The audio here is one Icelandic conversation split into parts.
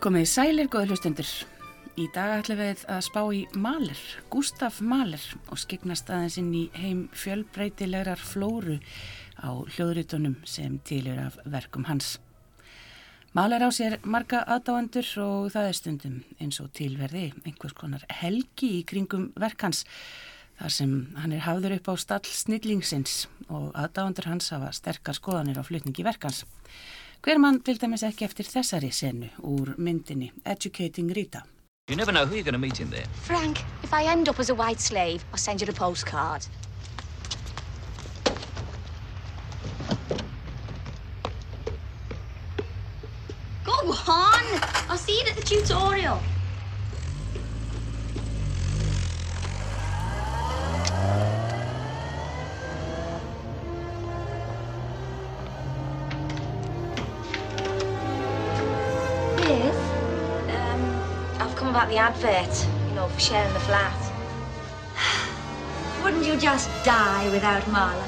Komið sælir, góði hlustendur. Í dag ætlum við að spá í Mahler, Gustaf Mahler og skipnast aðeins inn í heim fjölbreytilegar flóru á hljóðritunum sem tilir af verkum hans. Mahler á sér marga aðdáendur og það er stundum eins og tilverði einhvers konar helgi í kringum verk hans þar sem hann er hafður upp á stall snillingsins og aðdáendur hans hafa sterkar skoðanir á flutningi verkans. Hver mann til dæmis ekki eftir þessari senu úr myndinni Educating Rita. You never know who you're going to meet in there. Frank, if I end up as a white slave, I'll send you a postcard. Go on! I'll see you at the tutorial. About the advert, you know, for sharing the flat. Wouldn't you just die without Marla?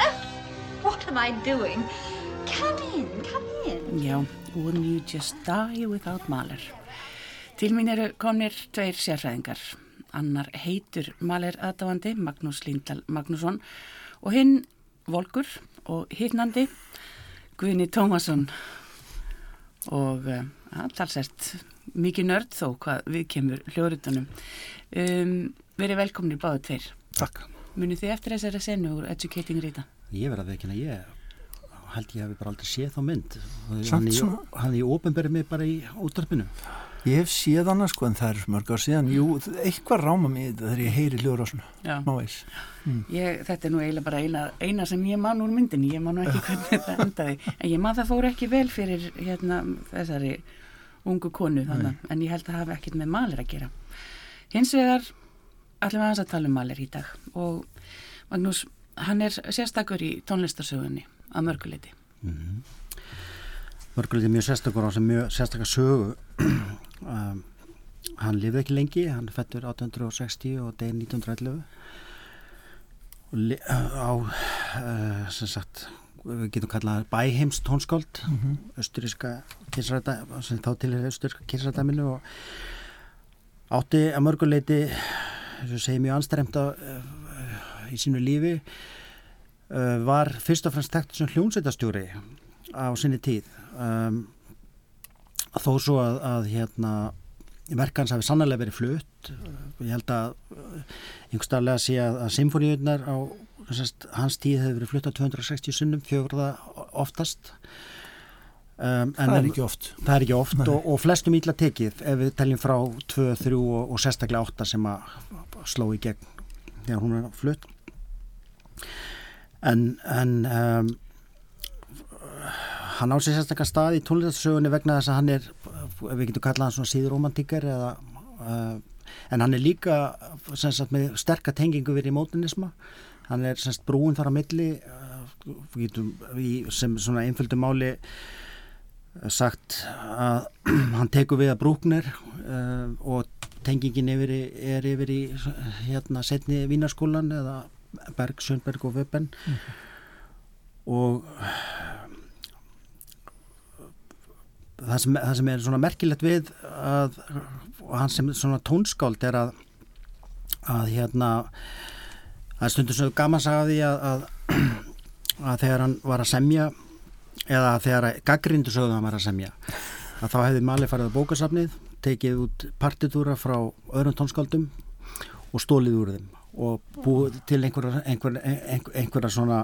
Oh, what am I doing? Come in, come in. Já, Wouldn't You Just Die Without Mahler. Til mín eru komnir tveir sérfræðingar. Annar heitur Mahler aðdáandi, Magnús Lindahl Magnússon og hinn Volkur og hinnandi Guðni Tómasson og uh, talsert mikið nörd þó hvað við kemur hljórutunum. Um, verið velkomnir báðu tveir. Takk. Munið þið eftir þessari senu úr Educating Rita? Ég verði að veikina, ég held ég hef bara aldrei séð þá mynd. Samt Hann Hann í ofinberið mig bara í útarpinu. Ég hef séð hana sko en það er mörg ár síðan. Jú, eitthvað ráma mig í þetta þegar ég heyri hljóður á svona Já. Mávís Ég, þetta er nú eiginlega bara eina, eina sem ég man úr myndinni, ég man nú ekki hvernig það endaði, en ég man það fór ekki vel fyrir hérna, þessari ungu konu þannig, en ég held að hafa ekkert með malir að gera. Hins vegar ætlum við aðeins að tala um malir í dag. Og Magnús, hann er sérstakur í tónlistarsögunni að mörguleiti. Mörguleiti mjög sérstakur á sem mjög sérstakar sögu. Um, hann lifði ekki lengi, hann fættur 1860 og degir 1911 og li- á, uh, sem sagt, við getum kallað bæheims tónskáld, austuríska kynsræta, sem þá til er austuríska kynsrætaminu og átti að mörguleiti, að segja mjög anstremt á, uh, í sínu lífi, uh, var fyrst og fremst tekt sem hljónsveitastjóri á sinni tíð. Um, þó svo að, að hérna verkans hafi sannlega verið flutt ég held að einhverstaðlega sé að, að symfóniunar á sest, hans tíð hefur verið flutt á 260 sunnum, fjögurða oftast. Um, en Það er ekki oft. það er ekki oft og, og flestum ítla tekið ef við teljum frá 2, 3 og, og sérstaklega 8 sem að sló í gegn þegar hún er flutt. En, en um, hann á sér sérstaklega stað í tónlistarsögunni vegna þess að hann er við getum kallað hann svona síður romantíkar eða uh, en hann er líka sagt með sterka tengingu við í mótinisma hann er sagt brúin þar á milli við getum í, sem svona einföldu máli uh, sagt að hann tekur við að brúknir uh, og tengingin yfir í, er yfir í hérna setni Vínarskólan eða Berg, Sjöndberg og Vöben og það sem, það sem er svona merkilegt við að og hann sem svona tónskáld er að að hérna að stundum sem gaman sagði að, að, að þegar hann var að semja eða þegar gaggrindu sögðu hann var að semja að þá hefði Mali farið á bókasafnið tekið út partitúra frá öðrum tónskáldum og stólið úr þeim og búið til einhverja, einhverja, einhverja, einhverja svona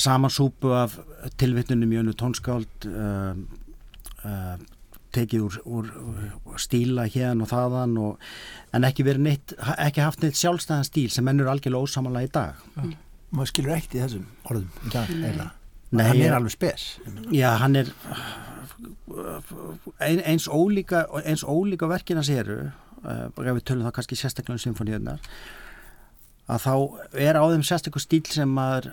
samansúpu af tilvittunum í önnu tónskáld um, uh, tekið úr, úr, úr stíla hérna og þaðan og, en ekki neitt, ekki haft neitt sjálfstæðan stíl sem ennur algjörlega ósamanlega í dag. Maður skilur eitt í þessum orðum í dag eiginlega. Nei, Hann er alveg spes. Já, hann er ein, eins ólíka eins ólíka verkina séru uh, ef við tölum þá kannski sérstaklega um symfóníunar að þá er á þeim sérstakur stíl sem maður,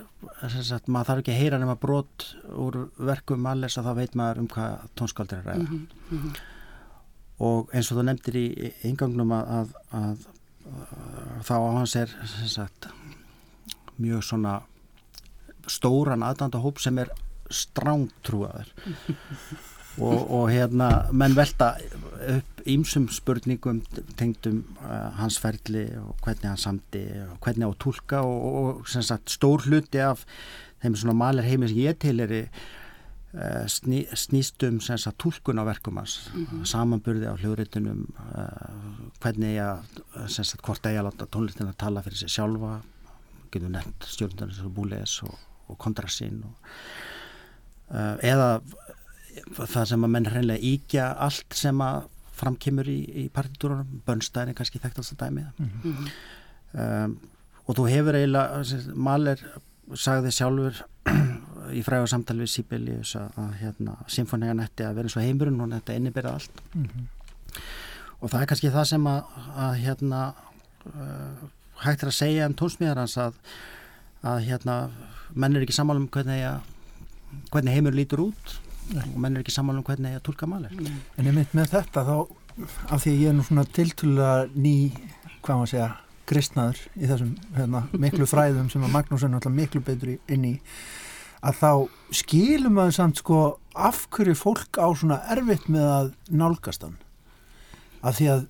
sagt, maður þarf ekki að heyra nema brot úr verkum alles að þá veit maður um hvað tónskáldir er að ræða. Og eins og þú nefndir í yngangnum að, að, að, að þá á hans er sagt, mjög svona stóran aðdanda hóp sem er strángtrúaður og, og hérna menn velta upp ímsum spurningum tengdum uh, hans ferli og hvernig hann samdi og hvernig á að tólka og, og sagt stór hluti af þeim svona malir heimi sem ég til er uh, sný, snýstum tólkun á verkum hans mm -hmm. samanburði á hljóðritunum uh, hvernig ég sagt hvort að ég láta tónlistin að tala fyrir sig sjálfa getur nefnt stjórnarnir sem búleis og, og kontrassin og uh, eða það sem að menn hreinlega íkja allt sem að framkymur í, í partitúrunum, Bönstæðin er kannski þekktast að dæmi mm -hmm. um, og þú hefur eiginlega Maler sagði sjálfur í fræðu samtali við Sibelius að, að hérna, symfónían ætti að vera eins og heimurinn og þetta innibyrða allt mm -hmm. og það er kannski það sem að, að hérna uh, hægt er að segja um tónsmíðarans að, að hérna menn er ekki samála um hvernig, hvernig heimur lítur út. Og menn er ekki samála um hvernig að tólka maler En ég mynd með þetta þá af því að ég er nú svona tiltúlega ný hvað maður segja kristnaður í þessum hérna, miklu fræðum sem að Magnús er náttúrulega miklu betur inn í að þá skilum maður samt sko af hverju fólk á svona erfitt með að nálgast hann. Af því að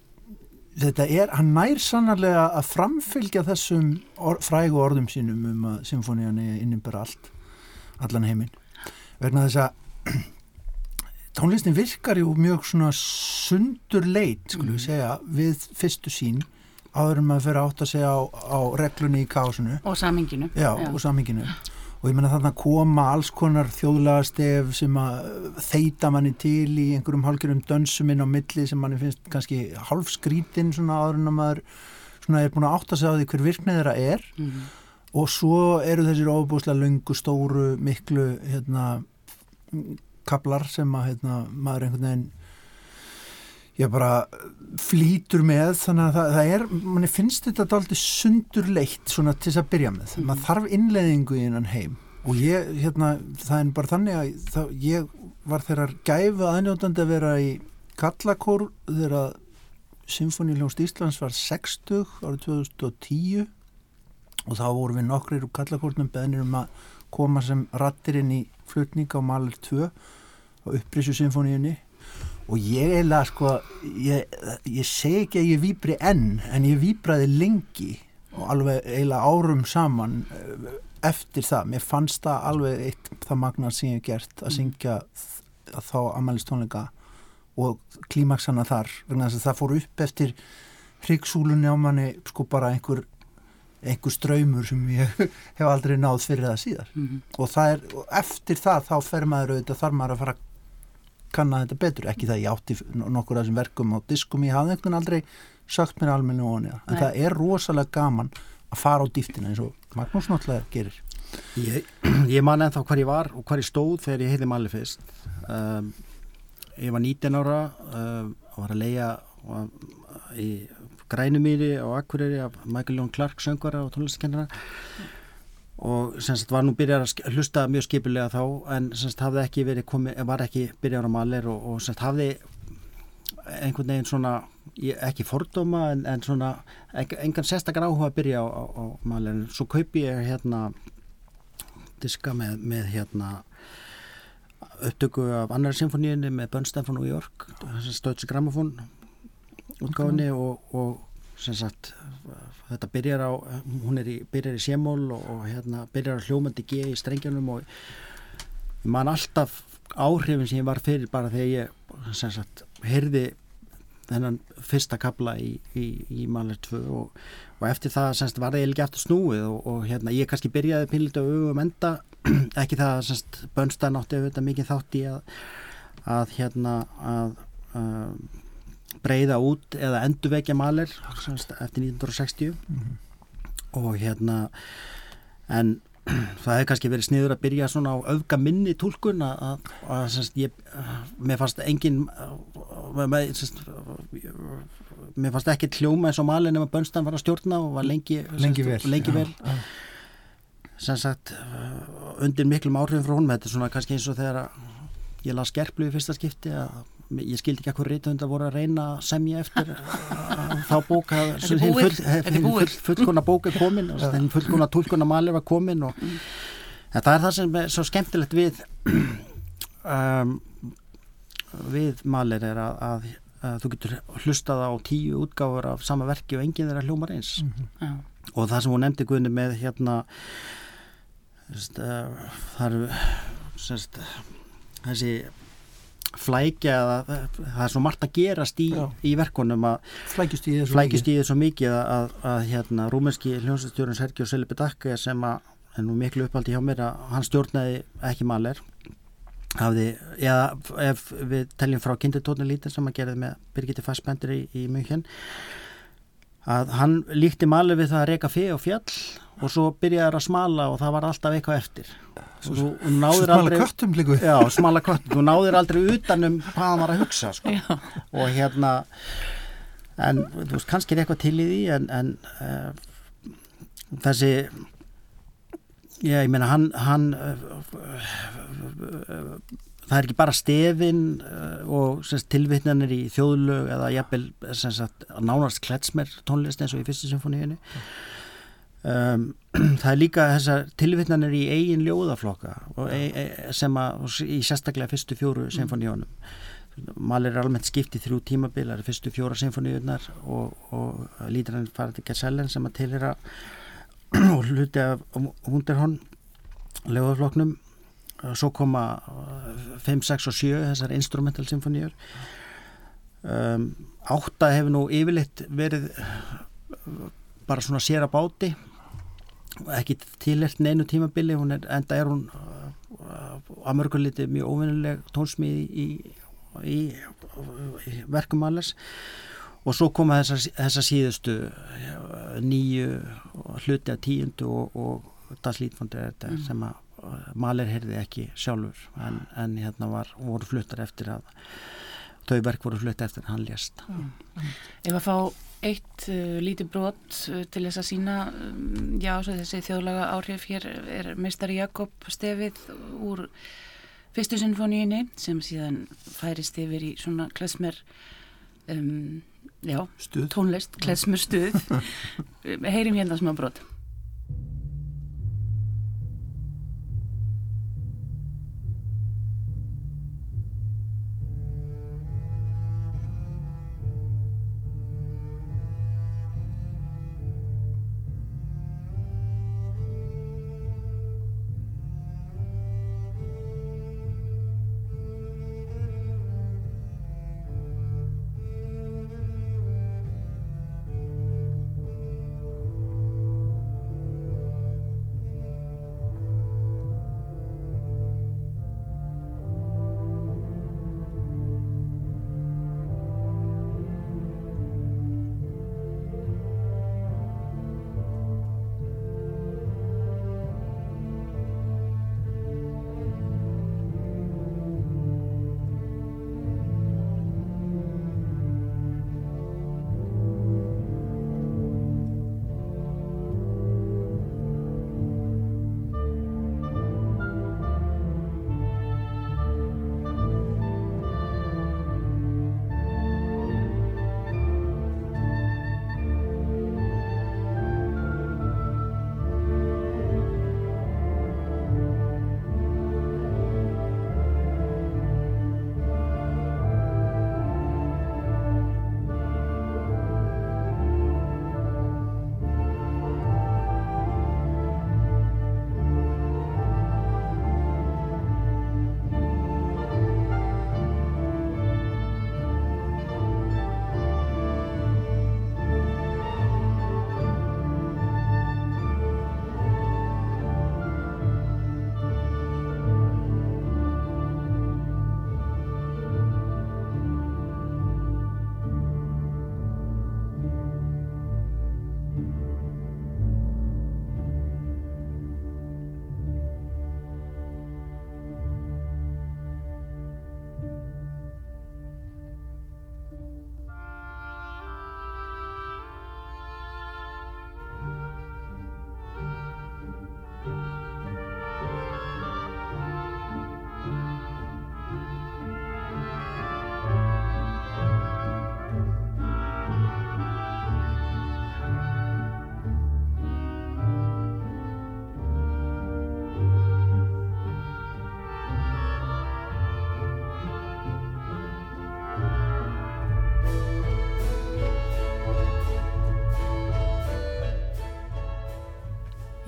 þetta er, hann nær sannarlega að framfylgja þessum or, frægu orðum sínum um að symfónían er innibæra allt allan heiminn. Vegna þess að tónlistin virkar jú mjög svona sundur leit, skulum við segja við fyrstu sín áður en maður fyrir átt að segja á, á reglunni í kásunu og saminginu já, já. og saminginu og ég menna þarna koma alls konar þjóðlega stef sem að þeita manni til í einhverjum hálfgerðum dönsuminn á milli sem manni finnst kannski hálf skrítinn svona áður en að maður svona er búin að átta sig á því hver virknið þeirra er. Mm og svo eru þessir ofbúslega lungu, stóru, miklu hérna kablar sem að hérna, maður einhvern veginn ég bara flýtur með þannig að það, það er, manni finnst þetta aldrei sundurleitt svona til þess að byrja með. Mm. maður þarf innleðingu í einan heim. Og ég, hérna, það er bara þannig að það, ég var þeirrar gæfu aðnjótandi að vera í Kallakór þegar Symfóníuljónst Íslands var 60 árið 2010 og þá voru við nokkrir úr Kallakórnum beðnir um að koma sem rattir inn í flutning á Maler 2 á upprísu symfóníunni og ég eiginlega sko ég, ég segi ekki að ég výbri enn en ég výbraði lengi og alveg eiginlega árum saman eh, eftir það, mér fannst það alveg eitt það magnar sem ég hef gert að mm. syngja að þá amalistónleika og klímaksana þar. Vegna þess að það fór upp eftir hryggsúlunni á manni sko bara einhver einhver ströymur sem ég hef aldrei náð fyrir það síðar. Mm -hmm. og það er, og eftir það þá fer maður auðvitað þarf maður að fara kanna þetta betur, ekki það ég átti nokkur af þessum verkum á diskum, ég hafði einhvern aldrei sagt mér almenni og honið en það er rosalega gaman að fara á dýftina eins og Magnús náttúrulega gerir. Ég, ég man ennþá hvað ég var og hvað ég stóð þegar ég heiti Mali fyrst. Um, ég var 19 ára um, og var að leia um, í Grænumýri á Akureyri af Michael Jón Clark söngvara og tónlistkennara og semst var nú byrjar að hlusta mjög skipilega þá en semst hafði ekki verið komið, var ekki byrjar á maler og, og semst hafði einhvern veginn svona ekki fordóma en, en svona engan sérstakar áhuga að byrja á, á, á maler svo kaupi ég hérna diska með, með hérna upptöku af annar symfóníunni með Bernstein frá New York stöðs gramofón útgáðinni og, og sem sagt þetta byrjar á, hún er í, byrjar í sémól og, og hérna byrjar á hljómandi G í strengjanum og ég man alltaf áhrifin sem ég var fyrir bara þegar ég sem sagt heyrði þennan fyrsta kabla í, í, í Maler 2 og, og eftir það semst var það eiginlega eftir snúið og, og hérna ég kannski byrjaði pinlítið á auðvum enda ekki það semst Bönstein átti auðvitað mikið þátt í að, að hérna að, að breyða út eða endurvekja maler eftir 1960 mm -hmm. og hérna en það hefði kannski verið sniður að byrja svona á öfga minni tólkun að, að semst, ég, mér fannst engin með, semst, mér fannst ekki hljóma eins og malin ef að Bönstan var að stjórna og var lengi, lengi vel, lengi vel. Ja, ja. sagt undir miklum áhrifin frá hún þetta er svona kannski eins og þegar ég las Gerplu í fyrsta skipti að ég skildi ekki hvað reytundar voru að reyna að semja eftir þá bóka full, fullkona bóka komin og fullkona tólkona malir var komin og mm. það er það sem er svo skemmtilegt við um, við malir er að, að, að þú getur hlustað á tíu útgáfur af sama verki og enginn þeirra hljómar eins. Já. og það sem hún nefndi Guðni með hérna eru sest, þessi flækja eða það er svo margt að gerast í, í verkunum að flækjust í í þessu mikið. að, að, að hérna, rúmenski hljómsveitstjórun Sergio Selibedakka sem að er nú miklu uppaldi hjá mér að hann stjórnaði ekki maler hafði, eða ef við teljum frá kindertónu lítið sem að gerði með Birgitti Fassbendur í, í München að hann líkti maler við það að reyka fe og fjall og svo byrjaði að smala og það var alltaf eitthvað eftir þú þú náðir smala aldrei köttum Já, smala köttum, þú náðir aldrei utanum hvað hann var að hugsa sko. Og hérna en þú veist, kannski er eitthvað til í því en, en uh, þessi já, ég meina hann, hann uh, það er ekki bara stefin uh, og semst, tilvitnanir í þjóðlög eða sagt, nánast kletsmer tónlist eins og í fyrstu symfóníunni um, það er líka þessar tilvitnanir í eigin ljóðaflokka e, e, sem að í sérstaklega fyrstu fjóru symfóníunum Malir er almennt skipt í þrjú tímabil það eru fyrstu fjóra symfóníunar og, og lítur hann farið til Gesellen sem að tilhera og hluti af Wunderhorn ljóðafloknum svo koma 5, 6 og 7 þessar instrumental symfóníur um, átta hefur nú yfirleitt verið uh, bara svona sér að báti ekki tilhert neinu tímabili hún er, enda er hún uh, að mörguliti mjög óvinnileg tónsmíð í, í, í verkum alveg og svo koma þessar, þessar síðustu uh, nýju hluti að tíundu og, og das lítfondir er þetta sem að uh, Maler heyrði ekki sjálfur. En, en hérna var, voru fluttar eftir að þau verk voru flutt eftir að hann lést. Ef að fá eitt uh, lítið brot uh, til þess að sína um, já, svo þessi þjóðlaga áhrif hér er meistari Jakob stefið úr fyrstu sinfoníinni sem síðan færist yfir í svona klesmer um, já, stuð. tónlist, klesmer stuð. Heyrim hérna smá brot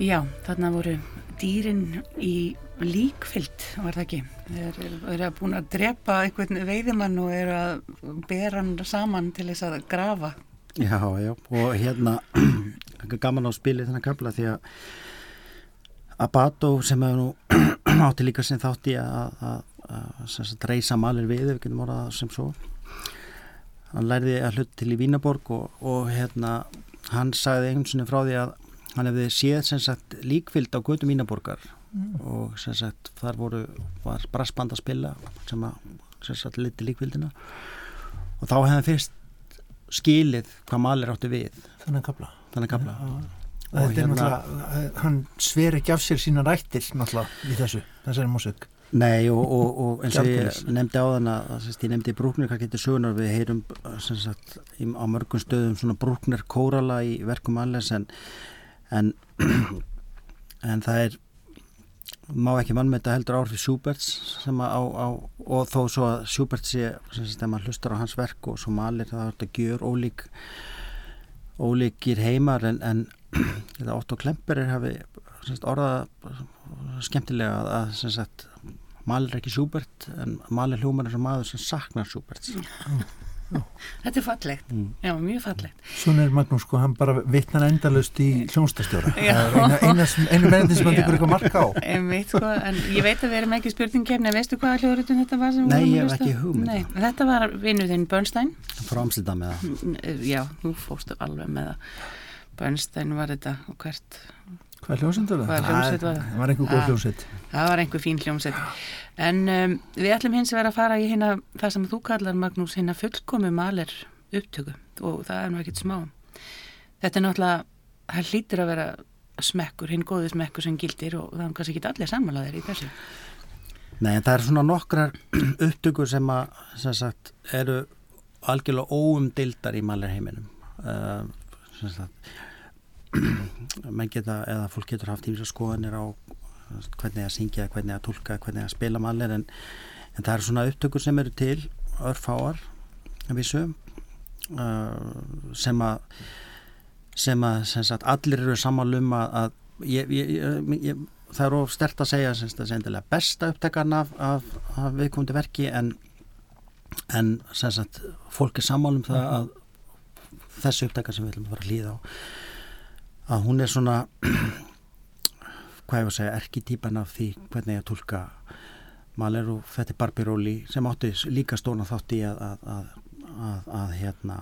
Já, þarna voru dýrin í líkfyllt, var það ekki? Þeir eru að búin að drepa einhvern veiðimann og eru að bera hann saman til þess að grafa. Já, já, og hérna gaman á spili þennan kapla því að Abato sem hefur nú átti líka sem þátti að, reysa malir við, við getum orðað sem svo hann lærði að hlut til í Vínaborg og, og hérna hann sagði einhvern sinni frá því að hann hefði séð sem sagt líkvild á götu Vínaborgar mm. og sem sagt þar voru, var brassband að spila sem að sem sagt liti líkvildina og þá hefði hann fyrst skilið hvað malir átti við. Þannig kapla þannig kapla ja, Þetta er hérna, náttúrulega, hann sver ekki af sér sína rættir náttúrulega í þessu, þessari músik. Nei og, og, og eins og ég nefndi á þann að ég nefndi brúknir hvað getur sögunar við heyrum sagt, á mörgum stöðum svona brúknir kórala í verkum alveg en, en, en það er má ekki mannmynda heldur áhrif Schuberts sem að á, á og þó svo að Schubert sé sem að maður hlustar á hans verk og svo malir það er þetta gjör ólík ólíkir heimar en, en Otto Klemperir hafi orðað skemmtilega að sagt, malir ekki Schubert en malir hljómar er sem maður sem saknar Schubert mm. Þetta er fallegt, mm. já mjög fallegt. Svona er Magnús sko, hann bara vittnar endalust í hljónstastjóra einu meðin sem hann tekur eitthvað marka á. Einmitt, sko, en ég veit að við erum ekki spurningkefni veistu hvaða hljóðrutun þetta var? Nei, ég hef ekki hugmynd Nei, Þetta var vinnuðinn Bernstein. Frá Amsterdam með það Já, þú fóstu alveg með það Bernstein var þetta og hvert Hvað hljómsett var það? Það var, var einhver góð hljómsett Það var einhver fín hljómsett En um, við ætlum hins vegar að fara í hérna það sem þú kallar Magnús hérna fullkomi maler upptöku. Og það er nú ekkit smá. Þetta er náttúrulega það hlýtir að vera smekkur hinn góði smekkur sem gildir og það er kannski ekki allir samanlæðir í þessu. Nei, það er svona nokkrar upptökur sem að sem sagt, eru algjörlega óumdildar í malerheiminum. Uh, sem sagt menn geta, eða fólk getur haft ímsa skoðanir á hvernig að syngja, hvernig að tólka, hvernig að spila malir en, en það eru svona upptökur sem eru til örfáar vissu uh, sem að sem að sem sagt, allir eru samanlum að, að ég, ég, ég, það er of stert að segja sem sagt, besta upptekarn af, af, af viðkomandi verki en, en sem sagt, fólk er samanlum það að þessu upptekar sem við fara að hlýða á að hún er svona hvað ég var að segja, erkitýpan af því hvernig ég tólka maler og er Barbiróli sem átti líka stóna þátt í að að, að, að, að hérna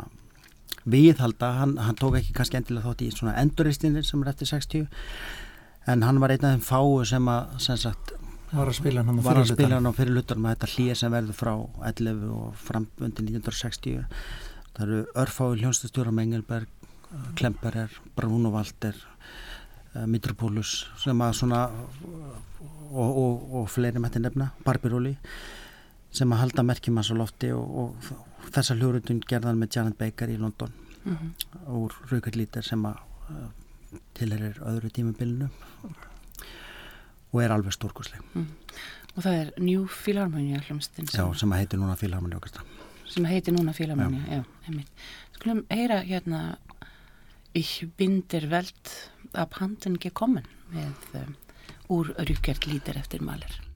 viðhalda, hann, hann tók ekki kannski endilega þátt í svona enduristinir sem er eftir 60 en hann var einn af þeim fáu sem að sem sagt, var að spila hann á fyrir lutar með þetta hlýja sem verður frá 11 og frambundi 1960 það eru örfái hljónstastjóra með Engelberg Klemperer, Bruno Walter uh, Mitropoulos sem að svona og, og, og fleiri mætti nefna, Barbiróli sem að halda merkjum hans á lofti og, og þessa hljóruðun gerðan með Janet Baker í London mm -hmm. úr Raukarlítar sem að uh, tilherir öðru tímabilinu og er alveg stórkusleg mm. og það er New Philharmonia hljómsdinn sem, Já, sem heitir núna Philharmonia sem heitir núna Philharmonia, skulum heyra hérna Ich bin der Welt abhanden gekommen með úr Rückert lítir eftir Maler.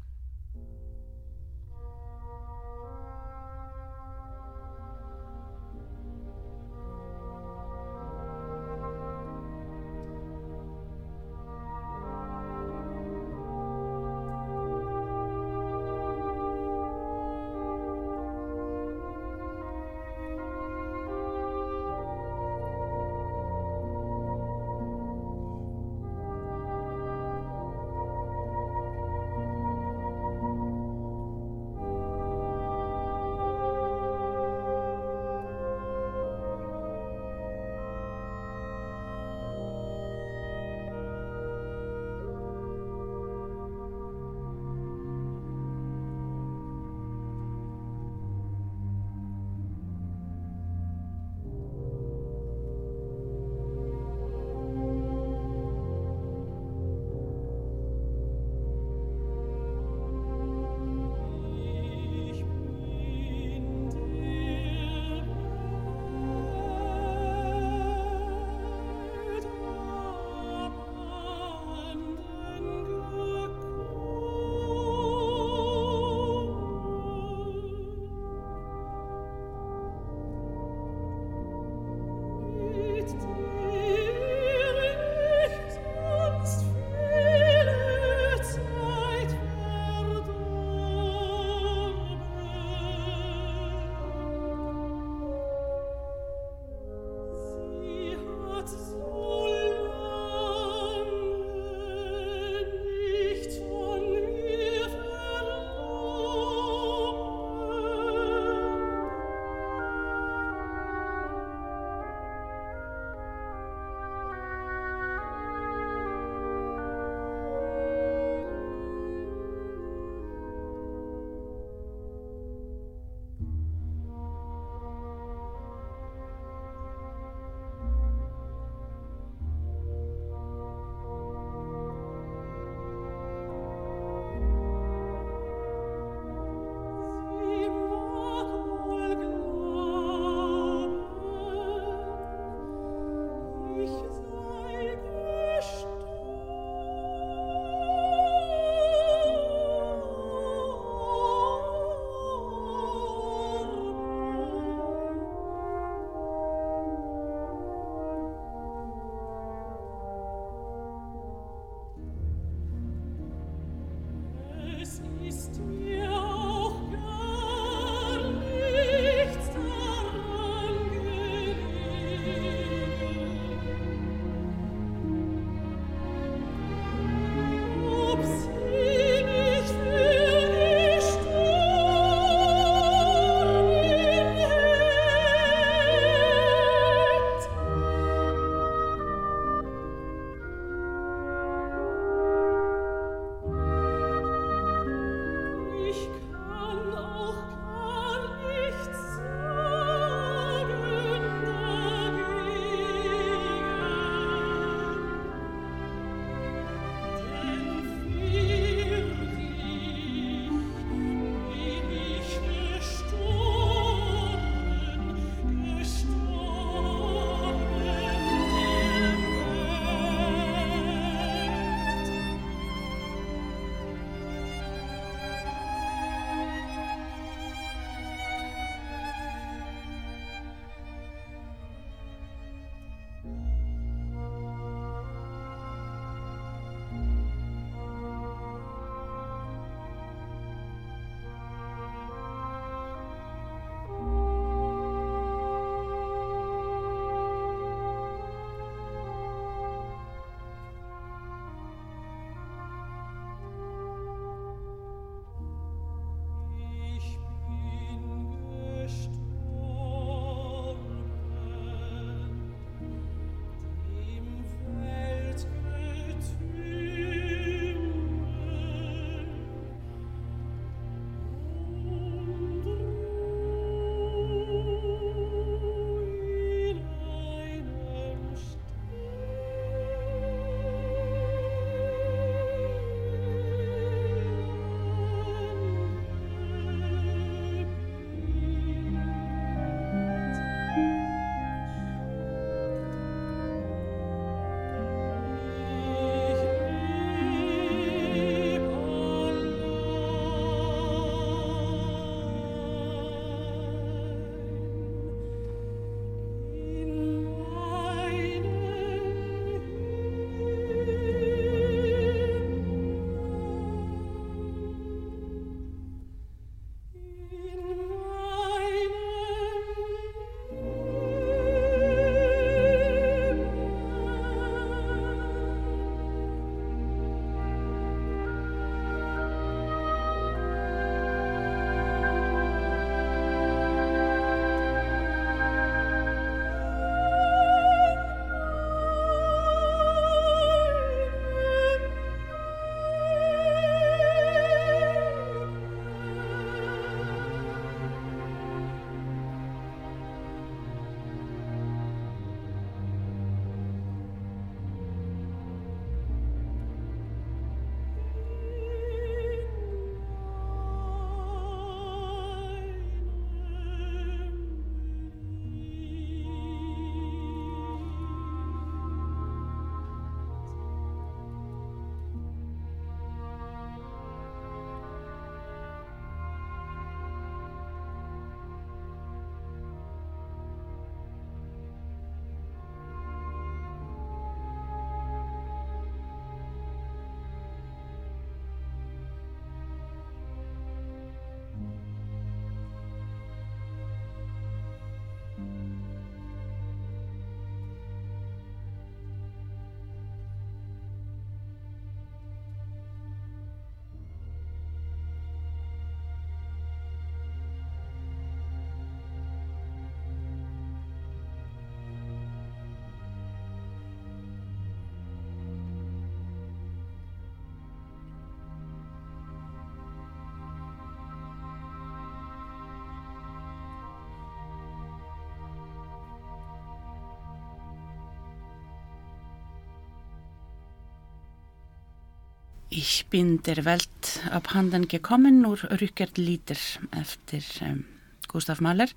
Ich bin der Welt abhanden gekommen úr Rückert Lítir eftir um, Gustaf Mahler.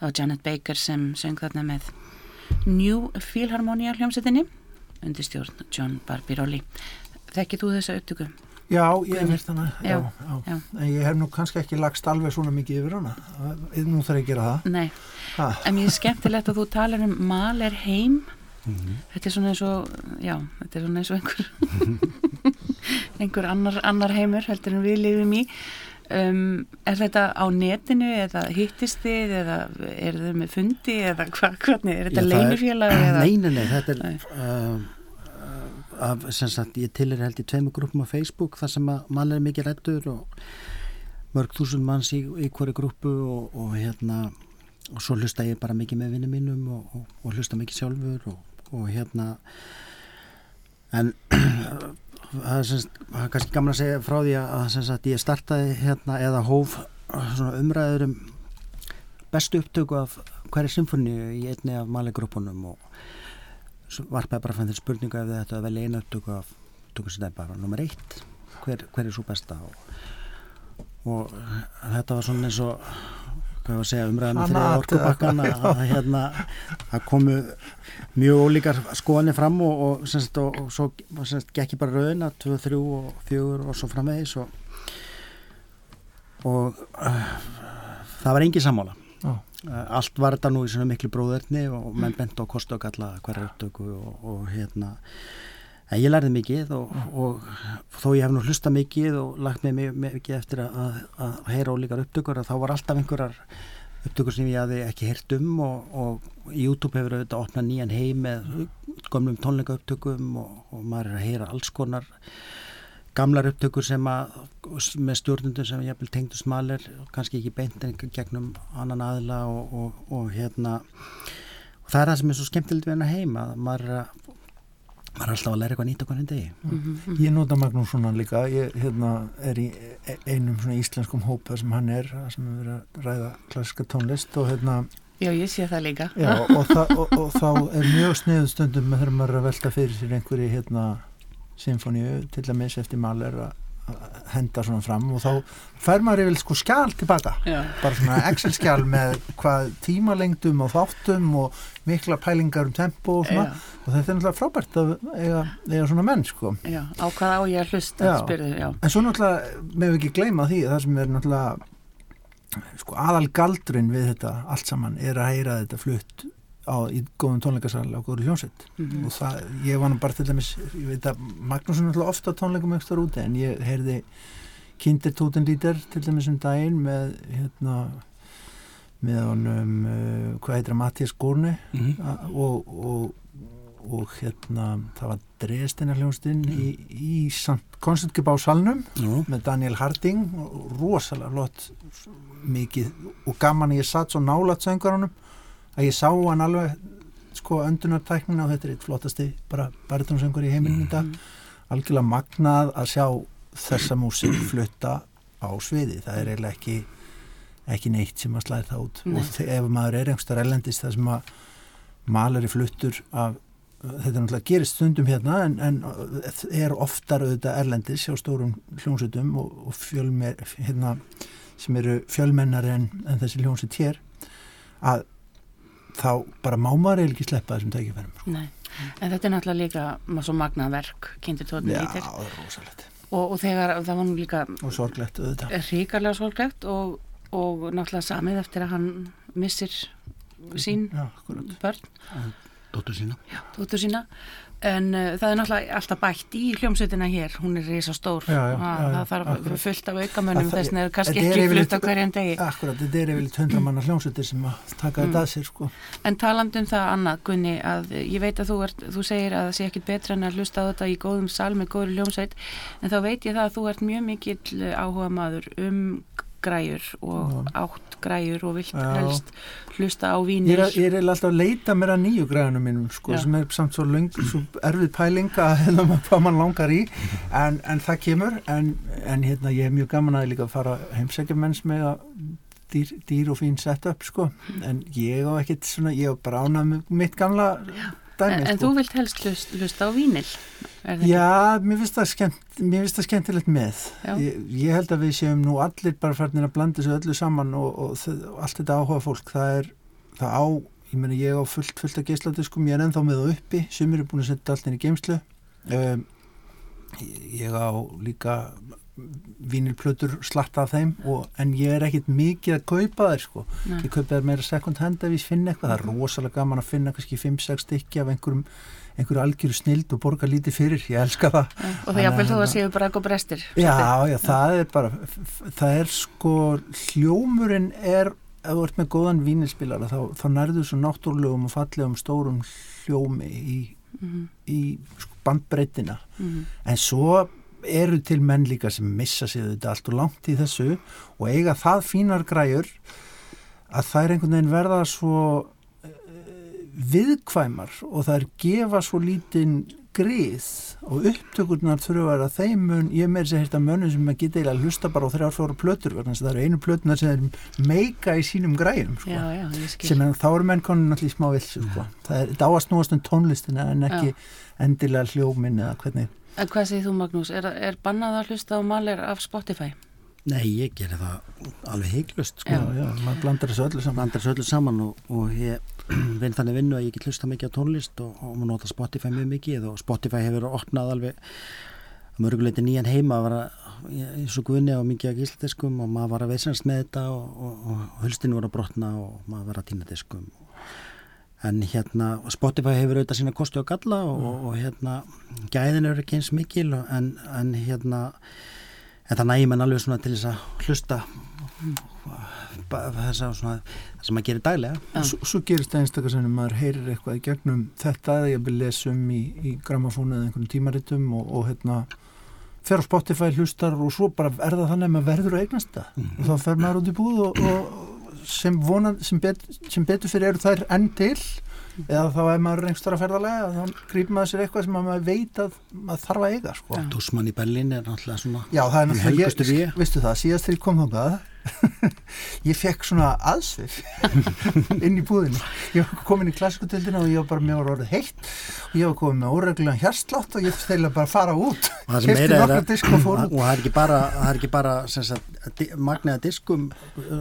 Var Janet Baker sem söng þarna með New Philharmonia hljómsettinni undir stjórn John Barbirolli. Þekkið þú þessa upptöku? Já, ég hef hérst hana, já, Já, já. En ég hef nú kannski ekki lagst alveg svona mikið yfir hana. Nú þarf ég að gera það. Nei, Ha. en mér er skemmtilegt að þú talar um Mahler heim. Þetta er svona eins og, já, þetta er svona eins og einhver, einhver annar, annar heimur heldur en við lifum í. Um, er þetta á netinu eða hittist þið eða er þið með fundi eða hva, hvernig, er þetta leinufélag eða? Nei, nei, nei, þetta er uh, uh, af, sagt, ég tilir held í tveimur grúpum á Facebook þar sem að mann er mikið rættur og mörg þúsund manns í, í hverju grúpu og, og hérna og svo hlusta ég bara mikið með vinnum mínum og, og, og hlusta mikið sjálfur og, og hérna en það er, sem, sagt- það er kannski gaman að segja frá því að sem sagt, ég startaði hérna eða hóf svona umræður um bestu upptöku af hverju symfóníu í einni af maligrúpunum og varpaði bara fann þeir spurningu ef þetta að velja einu upptöku af upptöku sem það er bara nummer eitt hver, hver er svo besta og, og þetta var svona eins og hvað var að segja umræðan Hana fyrir að- orkubakkan að, að hérna að komu mjög ólíkar skoðanir fram og, og, semst, og, og svo semst, gekk ég bara rauðina 2, 3 og 4 og svo framvegis og, og uh, það var engin sammála. Uh, allt var þetta nú í svona miklu bróðurni og menn bent á galla hverja upptöku og, og hérna en ég lærði mikið og, og þó ég hef nú hlusta mikið og lagt mig mi- mikið eftir að, að, heyra ólíkar upptökur að þá var alltaf einhverjar upptökur sem ég hafi ekki heyrt um og, og YouTube hefur auðvitað opnað nýjan heim með gömlum tónleika upptökum og, og maður er að heyra alls konar gamlar upptökur sem að með stjórnundum sem ég hef tengdu smalir kannski ekki beint en gegnum annan aðila og, og, og hérna. Og það er það sem er svo skemmtilegt við hennar heim að maður er, að, maður er alltaf að læra eitthvað nýtt okkur en degi Mhm. Ég nota Magnús svona líka, ég hérna, er í e- einum svona íslenskum hópa sem hann er, þar sem er verið að ræða klassiska tónlist og hérna, Já, ég sé það líka. já, og, þa og, og þá er mjög sniðu stundum með þegar maður er að velta fyrir sér einhverju hérna symfóníu, til dæmis eftir Mahler að að henda svona fram og þá fær maður yfir sko skjál tilbaka Já. bara svona Excel-skjál með hvað tímalengdum og þáttum og mikla pælingar um tempo og svona Já, og þetta er náttúrulega frábært að eiga, eiga svona menn sko já, á hvað á ég að hlusta, Já. spyrðu, já. En svo náttúrulega, með ekki gleyma því að það sem er náttúrulega sko aðal galdurinn við þetta allt saman er að heyra þetta flutt á, í góðum tónleikasal á góður hljónsett Mhm. og það, ég var nú bara til dæmis ég veit að Magnús er ofta tónleikum ekstra úti en ég heyrði Kindertóten lítir til dæmis um daginn með hérna með honum, uh, hvað heitir að Mattias Górni mm A- og, og, og hérna það var Dresdina hljónstinn í, í samt koncertgjöp á salnum Jú, með Daniel Harding og rosalega flott mikið og gaman að ég satt svo nálat söngarunum að ég sá hann alveg sko öndunartæknina og þetta er eitt flottasti bara baritónsöngur í heiminum í dag. Algjörlega magnað að sjá þessa músík flutta á sviði. Það er eiginlega ekki ekki neitt sem að slæði það út. Nei. og ef maður er einhverstað erlendist það sem að malari fluttur af þetta náttúrulega gerist stundum hérna en, en er oftar auðvitað erlendis hjá stórum hljónsutum og, og fjölmer, hérna, sem eru fjölmennari en, en þessi hljónsut hér að þá bara má maður eiginlega ekki sleppa þessum tækifærum sko. Nei, en þetta er náttúrulega líka svo magnað verk, kynntir tóttin Já, lítir það er rosalegt. Og, og þegar það var nú líka og sorglegt auðvitað. ríkarlega sorglegt og, og náttúrulega samið eftir að hann missir sín Já, börn, dóttur sína. Dóttur sína en uh, það er náttúrulega alltaf bætt í hljómsveitina hér, hún er reysa stór Já, já, það, já, það þarf fullt af aukamönnum Það- þess vegna. Er kannski ekki flutt á hverjum degi. Akkurat, þetta er yfirleitt hundramanna hljónsutir sem að taka Mm. þetta að sér sko. En talandi um það annað, Gunni, að ég veit að þú, ert, þú segir að það sé ekkit betra en að hlusta á þetta í góðum sal með góður hljómsveit, en þá veit ég það að þú ert mjög mikill áhuga maður um græjur og átt græjur og vilt Já. helst hlusta á vínir. er, ég er eiginlega alltaf að leita mér að nýju græðunum mínum sko, Já. sem er samt svo, löng, svo erfið pæling að hvað mann langar í en, en það kemur en, en hérna ég hef mjög gaman að líka fara heimsækja menns með að dýr, dýr og fín setup sko en ég á ekkit svona, ég á bara ánað með mitt gamla dæmi En, en sko. þú vilt helst hlust, hlusta á vínil? Já, mér finnst það, skemmt, það skemmtilegt með. Ég, ég held að við séum nú allir bara færðin að blanda þessu öllu saman og, og, og allt þetta áhuga fólk, það er, það á, ég meina ég á fullt, fullt af geisladiskum, ég er ennþá með það uppi, sumir er búin að setja allt inn í geimslu. Um, ég á líka vínilplötur slatta af þeim og, en ég er ekkit mikið að kaupa þær sko. Ég kaupa þær meira second hand ef ég finna eitthvað, það er rosalega gaman að finna kannski 5-6 stykki af einhverjum einhverju algjöru snild og borga lítið fyrir, ég elska það. Já, Og það jafnvel þó að séu bara eitthvað brestir. Já, já, það er bara það er sko hljómurinn er, ef þú ert með góðan vínilspilara þá, þá nærðu svo náttúrulegum og fallegum stórum hljómi í, Mhm, í sko, bandbreytina. Mhm. en svo eru til menn líka sem missa sig þetta allt og langt í þessu og eiga það fínar græjur að það er einhvern veginn verða svo eh, viðkvæmar og það er gefa svo lítinn grið og upptökurnar þurfa að þeim mun, ég meir sér hérta mönnum sem að geta eiginlega að hlusta bara á þrjár fjóra plötur þess að það eru einu plötunar sem er meika í sínum græjum sko. Já, já, sem er, þá eru menn konin allir smá vilsu sko. það er að snúast um tónlistina en ekki endilega hljómin eða hvernig En hvað segir þú Magnús, er, er bannað að hlusta á malir af Spotify? Nei, ég gerir það alveg heiklust sko. já, já, maður blandar þessu öllu saman blandar þessu öllu saman og, og ég vinn þannig vinnu að ég get hlusta mikið á tónlist og, og maður nota Spotify mjög mikið og Spotify hefur opnað alveg að mörguleiti nýjan heima að vera eins og guðni á mikið af gísldiskum og maður var að veisnast með þetta og, og, og hulstinu voru að brotna og maður var að týna diskum en hérna Spotify hefur auðvitað sína kosti og galla og, og hérna gæðin eru ekki eins mikil og- en, en hérna en það nægir mann alveg svona til þess að hlusta þess að svona það sem maður gerir daglega Já. Svo, svo gerist það einstakar sem maður heyrir eitthvað í gegnum þetta eða ég vil lesa um í, í gramafónu eða einhvern tímaritum og, og hérna fer á Spotify hlustar og svo bara er það þannig að maður verður að eignast það Mhm. og þá fer maður út í búð og, og sem, vonað, sem, bet, sem betur fyrir eru þær enn til eða þá ef maður er einhverstara ferðalega þá grýpur maður sér eitthvað sem að maður veit að maður þarf að eiga sko. Dúsmann í Berlín er náttúrulega svona Já, það er náttúrulega, ég, vígi. veistu það, síðast þegar ég kom þangað ég fekk svona aðsvif inn í búðinu ég var komin í klassikutöldina og ég var bara með orðið heitt. Og ég var komin með óreglulega hjarslátt og ég þeirlega bara að fara út. Og það er að er ekki bara, er ekki bara sagt, magnaða diskum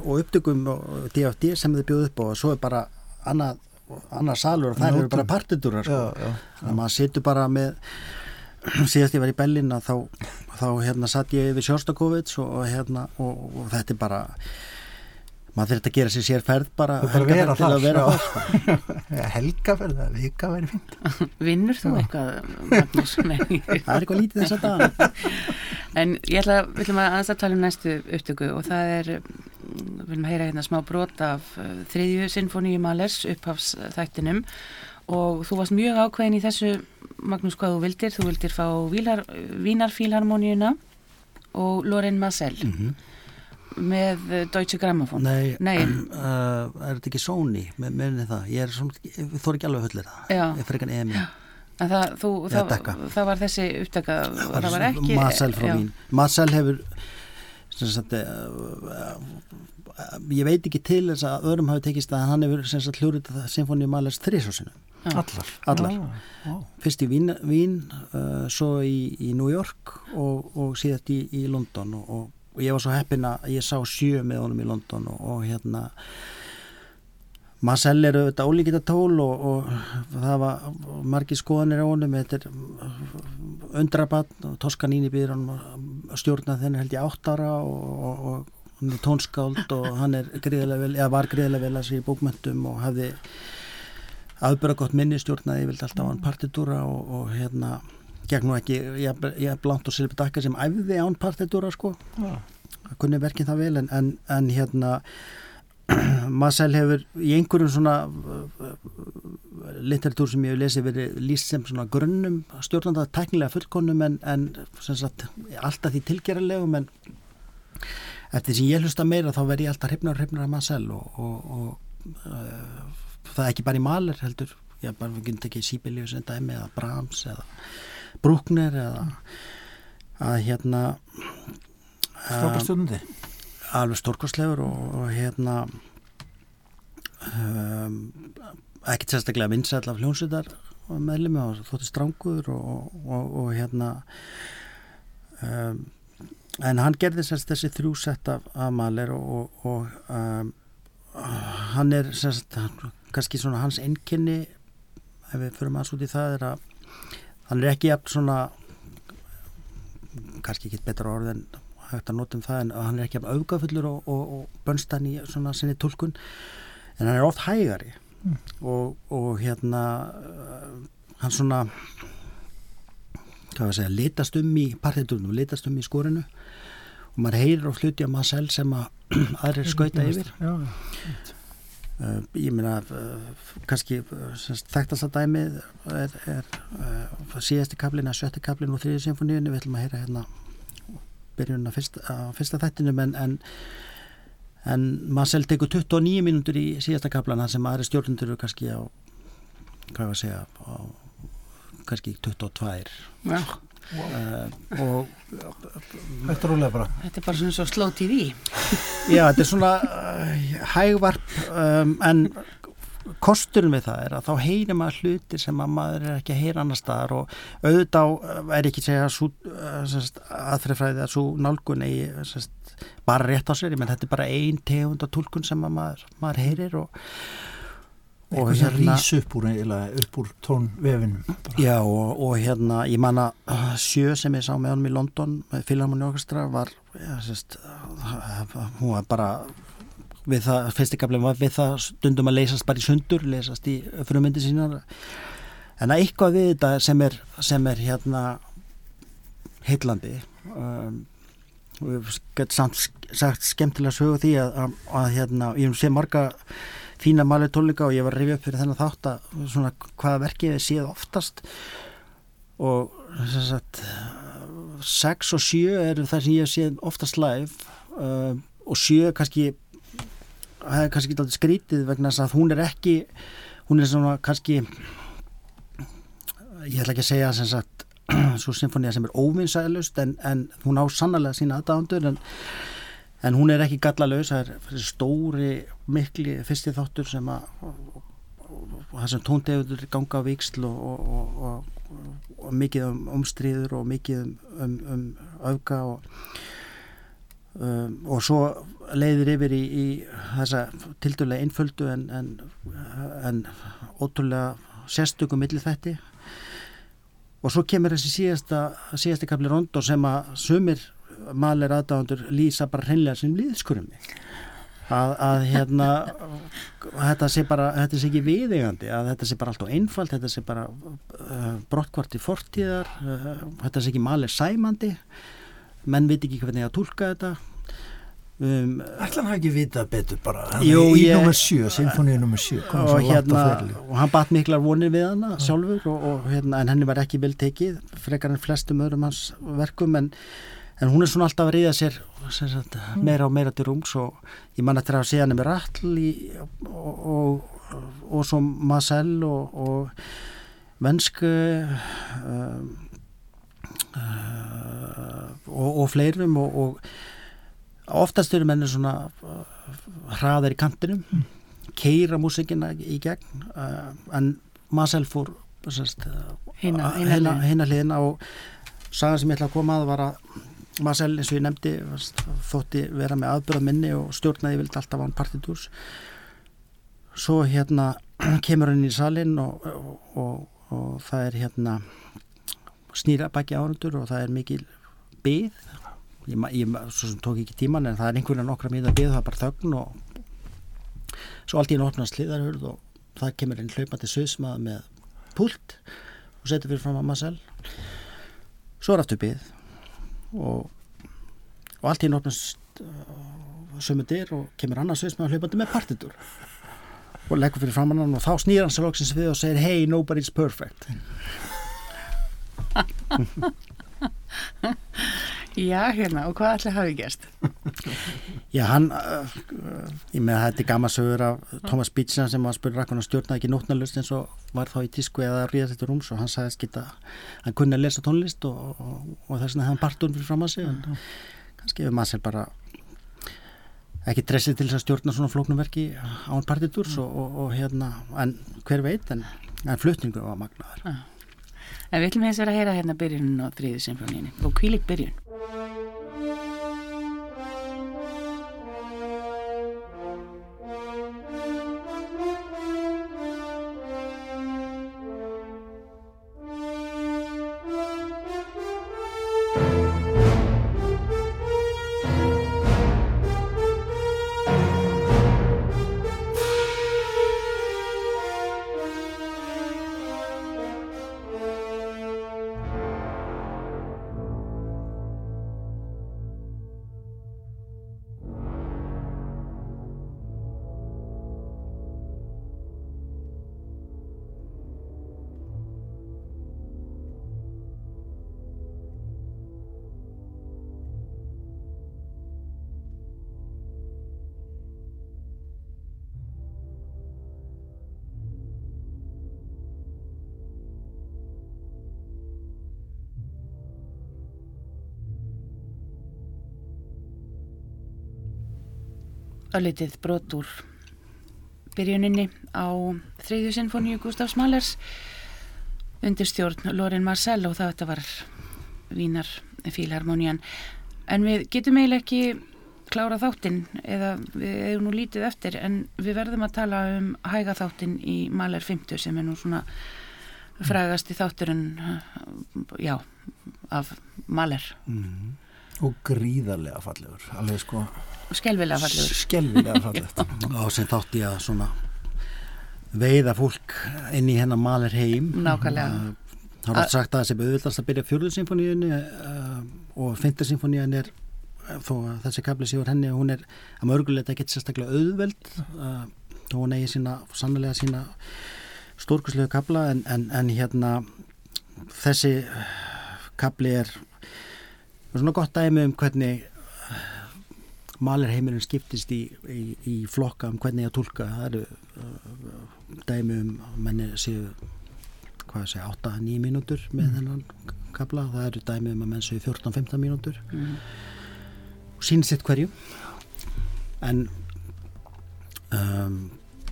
og upptökum og DFD sem þið bjóðu upp og svo er bara annað, annað salur og það eru bara partitúrar sko. þannig að maður situr bara með síðast ég var í Bellin að þá, þá hérna satt ég við Sjóstakovits og, og hérna og, og þetta er bara maður þurft að gera sér sér ferð bara, er bara að vera til að vera þar sko. Helgaferð, það vika væri fínt Vinnur þú eitthvað, Magnús? Nei. það er eitthvað lítið þess að dana En ég ætla, við ætlum að aðeins að tala um næstu upptöku og það er, við viljum að heyra hérna smá brot af uh, þriðju sinfoníu Malers upphafsþættinum og þú varst mjög ákveðin í þessu, Magnús, hvað þú vildir. Þú vildir fá Vínarfílharmoníuna og Loren Massel með uh, Deutsche Grammophon. Nei, Nei. Uh, er þetta ekki Sony með, með það, ég er svona ég þór ekki alveg hullir það, Já. ég ekki EMI En það, þú, það, það var þessi upptaka, það var ekki... Marcel frá já. Vín Marcel hefur sem sagt, uh, ég veit ekki til þess að öðrum hafi tekist að hann hefur sem sagt hljórið það Sinfoni Malers þrísásinu. Allar, Allar. Já, já. fyrst í Vín, Vín uh, svo í, í New York og, og síðast í, í London og, og, og ég var svo heppin að ég sá sjö með honum í London og, og hérna Marcel er auðvitað ólíkita tól og, og það var margir skoðanir á honum þetta er undrabann og Toskaníni býður hann að stjórna þenni held ég átt ára og, og, og hann er tónskáld og hann er gríðilega vel, eða var gríðilega vel að sér í bókmöntum og hafði aðbyrða gott minni stjórnaði, ég vildi alltaf hann partitúra og, og hérna gegn nú ekki, ég, ég blant og Silvi Dakka sem æfði án partitúra sko. Það kunni verkið það vel en, en, en hérna Marcel hefur í einhverjum svona litteratúr sem ég hef lesið verið líst sem svona grunnum stjórnanda teknilega fullkonum en, en sagt, alltaf því tilgerðarlegum en eftir sem ég hlusta meira þá verð ég alltaf hrifnar og hrifnar af Marcel og, og, og uh, það er ekki bara í maler heldur. Ég bara við getum tekið Sibelius en dæmi eða Brahms eða Bruckner eða að hérna Frábær stjórnandi. alveg stórkostlegur og, og hérna um, ekkert sérstaklega vinsæll af hljónsveitar meðlumi og þótti strángur og, og, og hérna um, en hann gerði sérst þessi þrjú sett af, af maler og, og um, hann er sérst kannski svona hans enginni ef við förum aðs út í það er að hann er ekki jafn svona kannski ekki betra orð en hægt að nota um það en hann er ekki jafn auðgafullur og, og, og bönstan í svona sinni tólkun en hann er oft hægari mm. og, og hérna hann svona hvað var að segja, litast um í partitunum, litast um í skorinu og maður heyrir og hluti á maður selv sem að aðrir skauta yfir. Já, uh, ég meina uh, kannski uh, þekktast að dæmið er, er uh, síðasti kaplin að sjötti kaplin og þriði symfóníunni við ætlum að heyra hérna byrjun að fyrsta, fyrsta þettinum en, en en maður selv tekur 29 mínútur í síðasta kaplana sem aðri stjórnundur eru kannski á hvað var að segja á kannski 22 Já, uh, og Þetta er bara. þetta er bara svona svo slow TV. já, þetta er svona uh, hægvarp um, en kosturinn við það er að þá heyrir maður hlutir sem að maður er ekki að heyra annar staðar og auðvitað er ekki að segja sú, uh, aðfrifræði að svo nálgun eigi sest, bara rétt á sér, ég menn þetta er bara ein tegund og tólkun sem að maður, maður heyrir og Eitthvað sem rís upp úr, upp úr tónvefinum. bara. Já og, og hérna ég manna uh, sjö sem ég sá með honum í London með Philharmonic Orchestra var já, sérst, uh, hún var bara við það, fyrsti gaflega var við það stundum að leysast bara í sundur leysast í frumyndi sínar en að eitthvað við þetta sem er sem er hérna heillandi um, og ég get samt sagt skemmtilega sögu því að, að, að hérna, ég sé marga fína mali tónleika og ég var að rifja upp fyrir þennan þátt að svona hvaða verkið ég séð oftast. Og sagt 6 og 7 eru það sem ég séð oftast live uh, og 7 kannski það er kannski ekki skrítið vegna þess að hún er ekki hún er svona kannski ég ætla ekki að segja sem sagt svo symfónia sem er óvinsælust en, en hún á sannlega sína aðdáðandur en, en hún er ekki gallalaus það er stóri mikli fyrsti þáttur sem að og það sem tóndegudur ganga á viksl og, og, og, og, og mikið um umstríður og mikið um, um, um öfga og um, og svo leiðir yfir í, í þessa tildulega einföldu en, en, en ótrúlega sérstökum milli þætti og svo kemur þessi síðasta síðasti kapli rondo sem að sumir malir aðdáðandur lýsa bara hreinlega sem líðskurumi að, að hérna þetta sé bara, þetta sé ekki viðegandi að þetta sé bara allt og einfalt þetta sé bara uh, brottkvart í fortíðar uh, þetta sé ekki malir sæmandi menn veit ekki hvernig að tólka þetta um, Ætla hann hafi ekki vitað betur bara. Hann Jú, er í ég- nummer 7, symfóníu nummer 7. komið og hérna og hann batt miklar vonir við hana sjálfur og, og hérna en henni var ekki vel tekið frekar en flestum öðrum hans verkum en, en hún er svona alltaf að ríða sér sagt, meira og meira til rúms og ég man eftir að sé hann með Rattl í, og, og, og svo Marcel og, og Vensk uh, uh, og, og fleirum og, og oftast eru mennir svona uh, hraðar í kantinum keira músikina í gegn uh, en Marcel fór sest, Hina- hina hina, hliðina. hina hliðina og sagan sem ég ætla að koma að var að Marcel eins og ég nefndi þótti vera með aðbyrða minni og stjórnaði vildi alltaf á hann partitúrs svo hérna kemur hann í salin og, og, og, og það er hérna snýra baki árundur og það er mikil byð ég, ég svo sem tók ekki tíman en það er einhverja nokkra miða byð það er bara þögn og svo allt í einu opnast hliðarhörð og það kemur inn hlaupandi söðsmaða með pult og setur fyrir fram að Marcel. Svo er aftur byð og, og allt í einu opnast uh, sömu dyr og kemur annars söðsmaða hlaupandi með partitur og leggur fyrir fram hann og þá snýr hann sér loksins við og segir hey nobody's perfect Já, hérna, og hvað ætli hafi gerst? Já, hann, uh, ég með þetta er gamma sögur af Thomas Beecham sem var að spyrja rakkan að stjórna ekki nótnalust eins og var þá í tísku eða ríða þetta rúms og hann sagðist geta, hann kunni að lesa tónlist og, og, og þess vegna hefði hann partun fyrir fram að sig en kannski hefur maður sér bara ekki dressið til þess að stjórna svona flóknumverki án partitúrs og, og, og hérna, en hver veit en en flutningur var magnaður En við ætlum eins að heyra hérna byrjunin á þriðu symfóníinni og kvílik byrjun. Örlítið brot úr byrjuninni á þriðju sinfoníu Gustafs Malers undir stjórn Lorin Marcel og það þetta var Vínar Fílharmonían en við getum eiginlega ekki klára þáttinn eða við hefum nú lítið eftir en við verðum að tala um hæga þáttinn í Maler 50 sem er nú svona frægast í þátturinn já, af Maler og gríðarlega fallegur alveg sko. Skelvilega fallegur. Skelvilega fallegt. Og sem þátt ég að svona veiða fólk inn í hennar maler heim Nákvæmlega. það var sagt að það sem auðvitaðst að byrja fjörðusinfoníunni uh, og fyndarsinfoníun er uh, þó að þessi kapli séur henni hún er að mörgulegt ekki sérstaklega auðveld uh, þó hún eigi sína sannlega sína stórkuslegu kapla en, en, en hérna þessi kapli er svona gott dæmi um hvernig malerheimurinn skiptist í, í, í flokka um hvernig að tólka það eru uh, dæmi um menni séu hvað sé 8-9 mínútur með þennan kapla, það eru dæmi um að menn séu 14-15 mínútur. Mm. og sín sitt hverju. En um,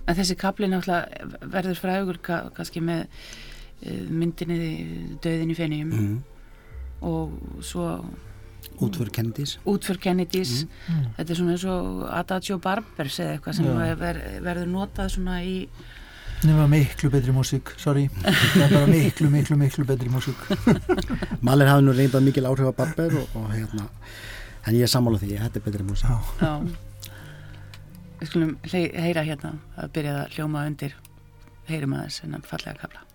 En þessi kapli náttúrulega verður frægur ka kannski með uh, myndinni Döðin í fenniðum mm, og svo útför Kennedys. Útför Kennedys. Þetta er svona eins og Adagio Barbers eða eitthvað sem ver, verður notað svona í nema miklu betri músík, sorry. Það er bara miklu, miklu, miklu betri músík. Maler hafði nú reyndað mikil áhrif á Barber og, og hérna en ég er sammála því, þetta er betri músík. Já. já. Við skulum heyra hérna að byrja að hljóma undir. Heyrum aðeins hennan fallega kapla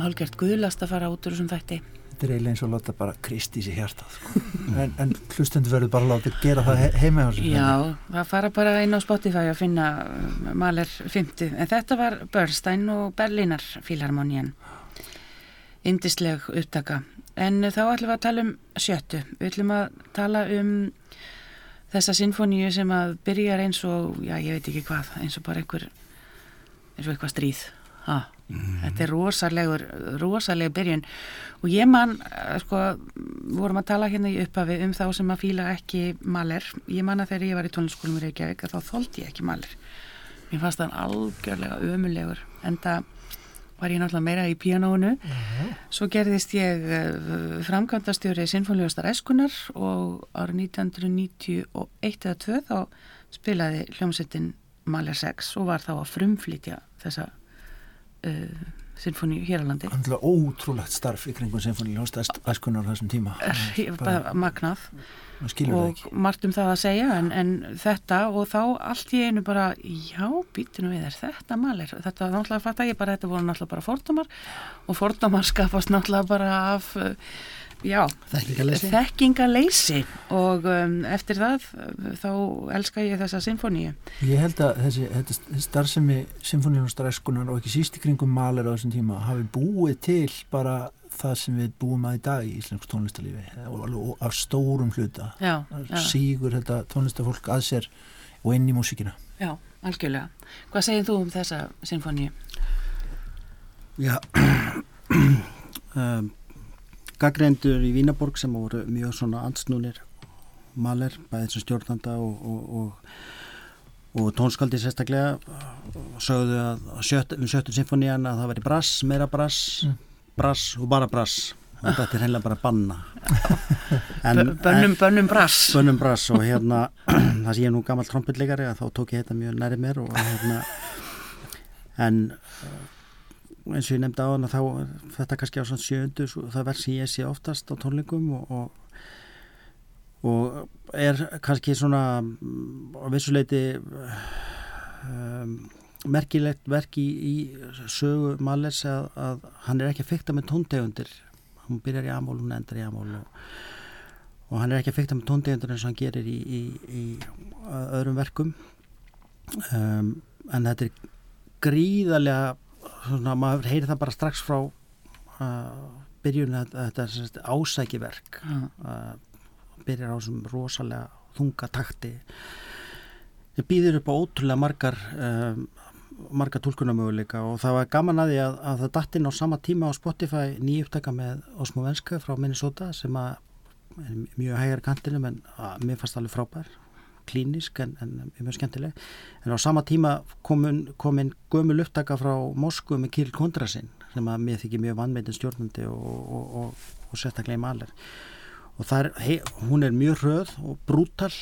og hálfgert guðlast að fara út úr þessum þætti. Þetta er eiginlega eins og láta bara kristís í hjartað sko. en, en hlustendur verður bara að láta gera það he- heima hjá sér Já, það fara bara inn á Spotify að finna um, Mahler 50 en þetta var Bernstein og Berlínar Fílharmonían Indisleg upptaka. En þá ætlum við að tala um sjöttu. Við ætlum að tala um þessa sinfoníu sem að byrjar eins og, já ég veit ekki hvað eins og bara einhver eins og eitthvað stríð Ha, Þetta er rosalegur, rosalegur byrjun og ég man, eh, sko, vorum að tala hérna í upphafi um þá sem að fíla ekki maler. Ég man að þegar ég var í tónliskólum í Reykjavík að þá þóldi ég ekki maler. Mér fannst það algjörlega ömulegur en það var ég náttúrulega meira í pianónu. Svo gerðist ég uh, framkvæmdastjóri Sinfónljóstar Eskunar og árið 1991 eða 2 þá spilaði hljómsettin Maler 6 og var þá að frumflytja þessa uh, sinfóníu hér á landi. Andla ótrúlegt starf í kringum Sinfoni Ljóstast æskunar á þessum tíma. Ég- bara magnað og margt um það að segja en, en þetta og þá allt í einu bara já, býtinu við er þetta malir þetta náttúrulega fatt að ég bara, þetta voru náttúrulega bara fordómar og fordómar skapast náttúrulega bara af uh, já, Þekkingarleysi. þekkingaleysi og um, eftir það þá elska ég þessa sinfoníu Ég held að þessi, þessi starfsemi Sinfoni Ljóstar æskunar og ekki síst í kringum maler á þessum tíma hafi búið til bara það sem við búum að í dag í íslensku tónlistarlífi og, og af stórum hluta. já, já, Sígur þetta tónlistarfólk að sér og inn í músíkina. já, algjörlega hvað segir þú um þessa sinfoníu? Já, um, gaggreindur í Vínaborg sem voru mjög svona ansnúnir maler, bæðið sem stjórnanda og, og, og, og tónskaldi sérstaklega sögðu að sjött, um sjöttu symfónían að það væri brass, meira brass brass og bara brass. Og þetta er hreinlega bara banna. B- Bönnum, bönnum brass. Bönnum brass og hérna það sem ég nú gammal trompetleikari að þá tók ég þetta mjög næri mér og hérna en eins og ég nefndi á hann að þá þetta kannski á svona sjöndu það verð sem ég sé oftast á tónleikum og, og, og er kannski svona mm, á vissuleiti um, merkilegt verk í, í sögu Malles að, að hann er ekki að fykta með tóntegundir. Hún byrjar í amól, hún endar í amól og og hann er ekki að fykta með tóndegundur eins og hann gerir í, í, í öðrum verkum. Um, en þetta er gríðarlega svona, maður heyri það bara strax frá uh, byrjun að að þetta er sagt, ásækiverk. Já. uh, byrjar á þessum rosalega þunga takti. Það býður upp á ótrúlega margar um, margar tólkunamöguleika og það var gaman að því að, að það datt inn á sama tíma á Spotify nýjupptaka með Osmo Venska frá Minnesota sem að mjög hægar kantinum en að, mér fannst alveg frábær klínisk en, en mjög skemmtileg. En á sama tíma komin, komin gömul upptaka frá Moskvu með Kirill Kondrasin sem að mér þykir mjög vannmeitin stjórnandi og, og, og, og sérstaklega í maler. Og þar, hei, hún er mjög hröð og brútal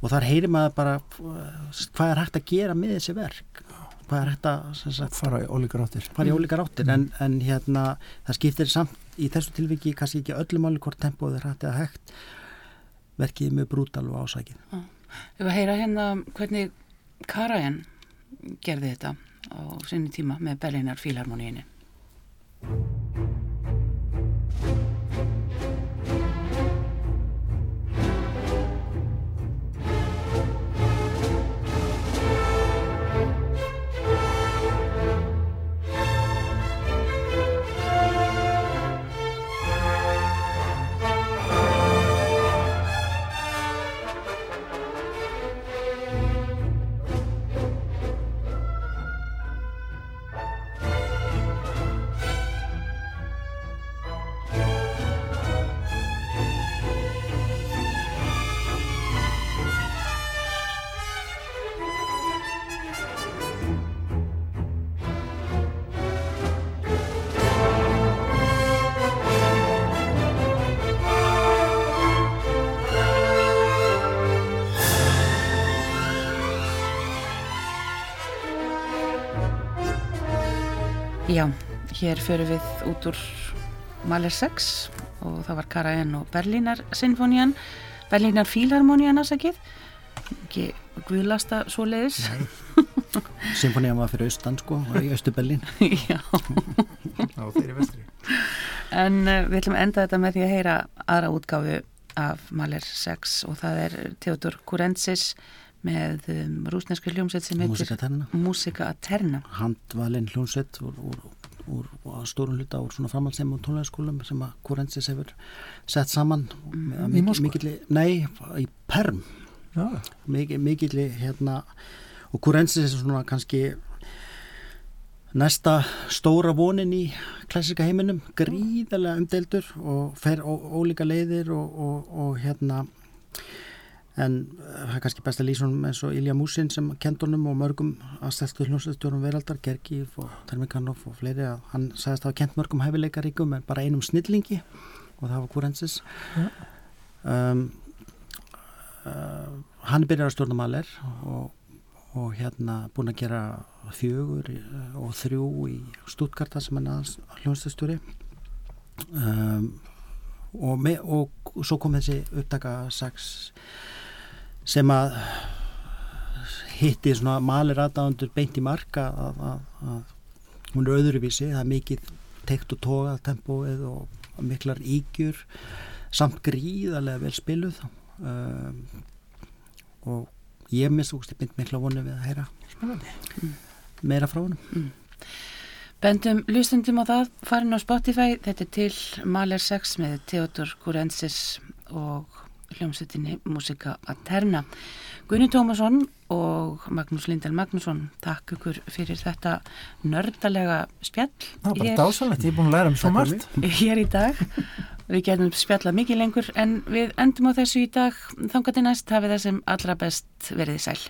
og þar heyrir maður bara uh, hvað er hægt að gera með þessi verk? Hvað er hægt að sagt, Fara í ólíkar áttir. í ólíkar áttir. En, en hérna það skiptir samt í þessu tilviki kannski ekki öllu máli hvort tempóð er hægt eða hægt verkið er mjög brútal og ásækið Ég var að heyra hérna hvernig Karajan gerði þetta á sinni tíma með Berlinar fílarmoníinni. Hér förum við út úr Maler 6 og það var Karajan og Berlínar Sinfonían, Berlínar Fílharmonían aðsakið, ekki guðlasta svoleiðis. Symfónían var fyrir austan sko í Östubellin Já, Á þeirri vestri. en uh, við ætlum að enda þetta með því að heyra aðra útgáfu af Maler 6 og það er Theodor Kurensis með um, rúsneski hljómsveit sem heitir Músika Terna Músika Aterna. handvalinn hljónsveit úr, úr, úr, stórun hluta úr svona framhaldsheim og tónlegaskólum sem að Kurensis hefur sett saman Mm, í mikilli, nei, í Perm. Mikilli, mikilli hérna og Kurensis er svona kannski næsta stóra vonin í klassika heiminum, gríðarlega umdeldur og fer ólíka leiðir og, og, og hérna en eh, það er kannski best að lýsa honum eins og Ilja Músin sem kent honum og mörgum aðstæltu hljómsveitstjórum veraldar, Gergíf og Termikanov og fleiri að hann sagðist að hafa kent mörgum hæfileikaríkum en bara einum snillingi og það var Kurensis um, uh, hann er byrjar að stjórna maler og, og hérna búin að gera fjögur í- og þrjú í Stuttgarta sem hann aðeins hljómsveitstjóri um, og, me, og svo kom þessi upptaka 6 sem að hitti svona malir aðdáðandur beint í marka að, að, að hún er öðruvísi, það er mikið teikt og tógað tempóið og miklar ígjur samt gríðarlega vel spiluð. Um, og ég minnst úrst ég mynd mikla vonu við að heyra Spennandi. meira frá honum. Bendum hlustundum á það, farin á Spotify, þetta er til Maler 6 með Theodor Kurensis og hljómsveitinni Músika Aterna. Gunni Tómasson og Magnús Lindel Magnússon, takk ykkur fyrir þetta nördalega spjall Það var bara dásalegt, ég er búin að læra um svo margt. hér í dag. Við getum spjallað mikið lengur en við endum á þessu í dag. Þangar til næst hafið það sem allra best verið sæl.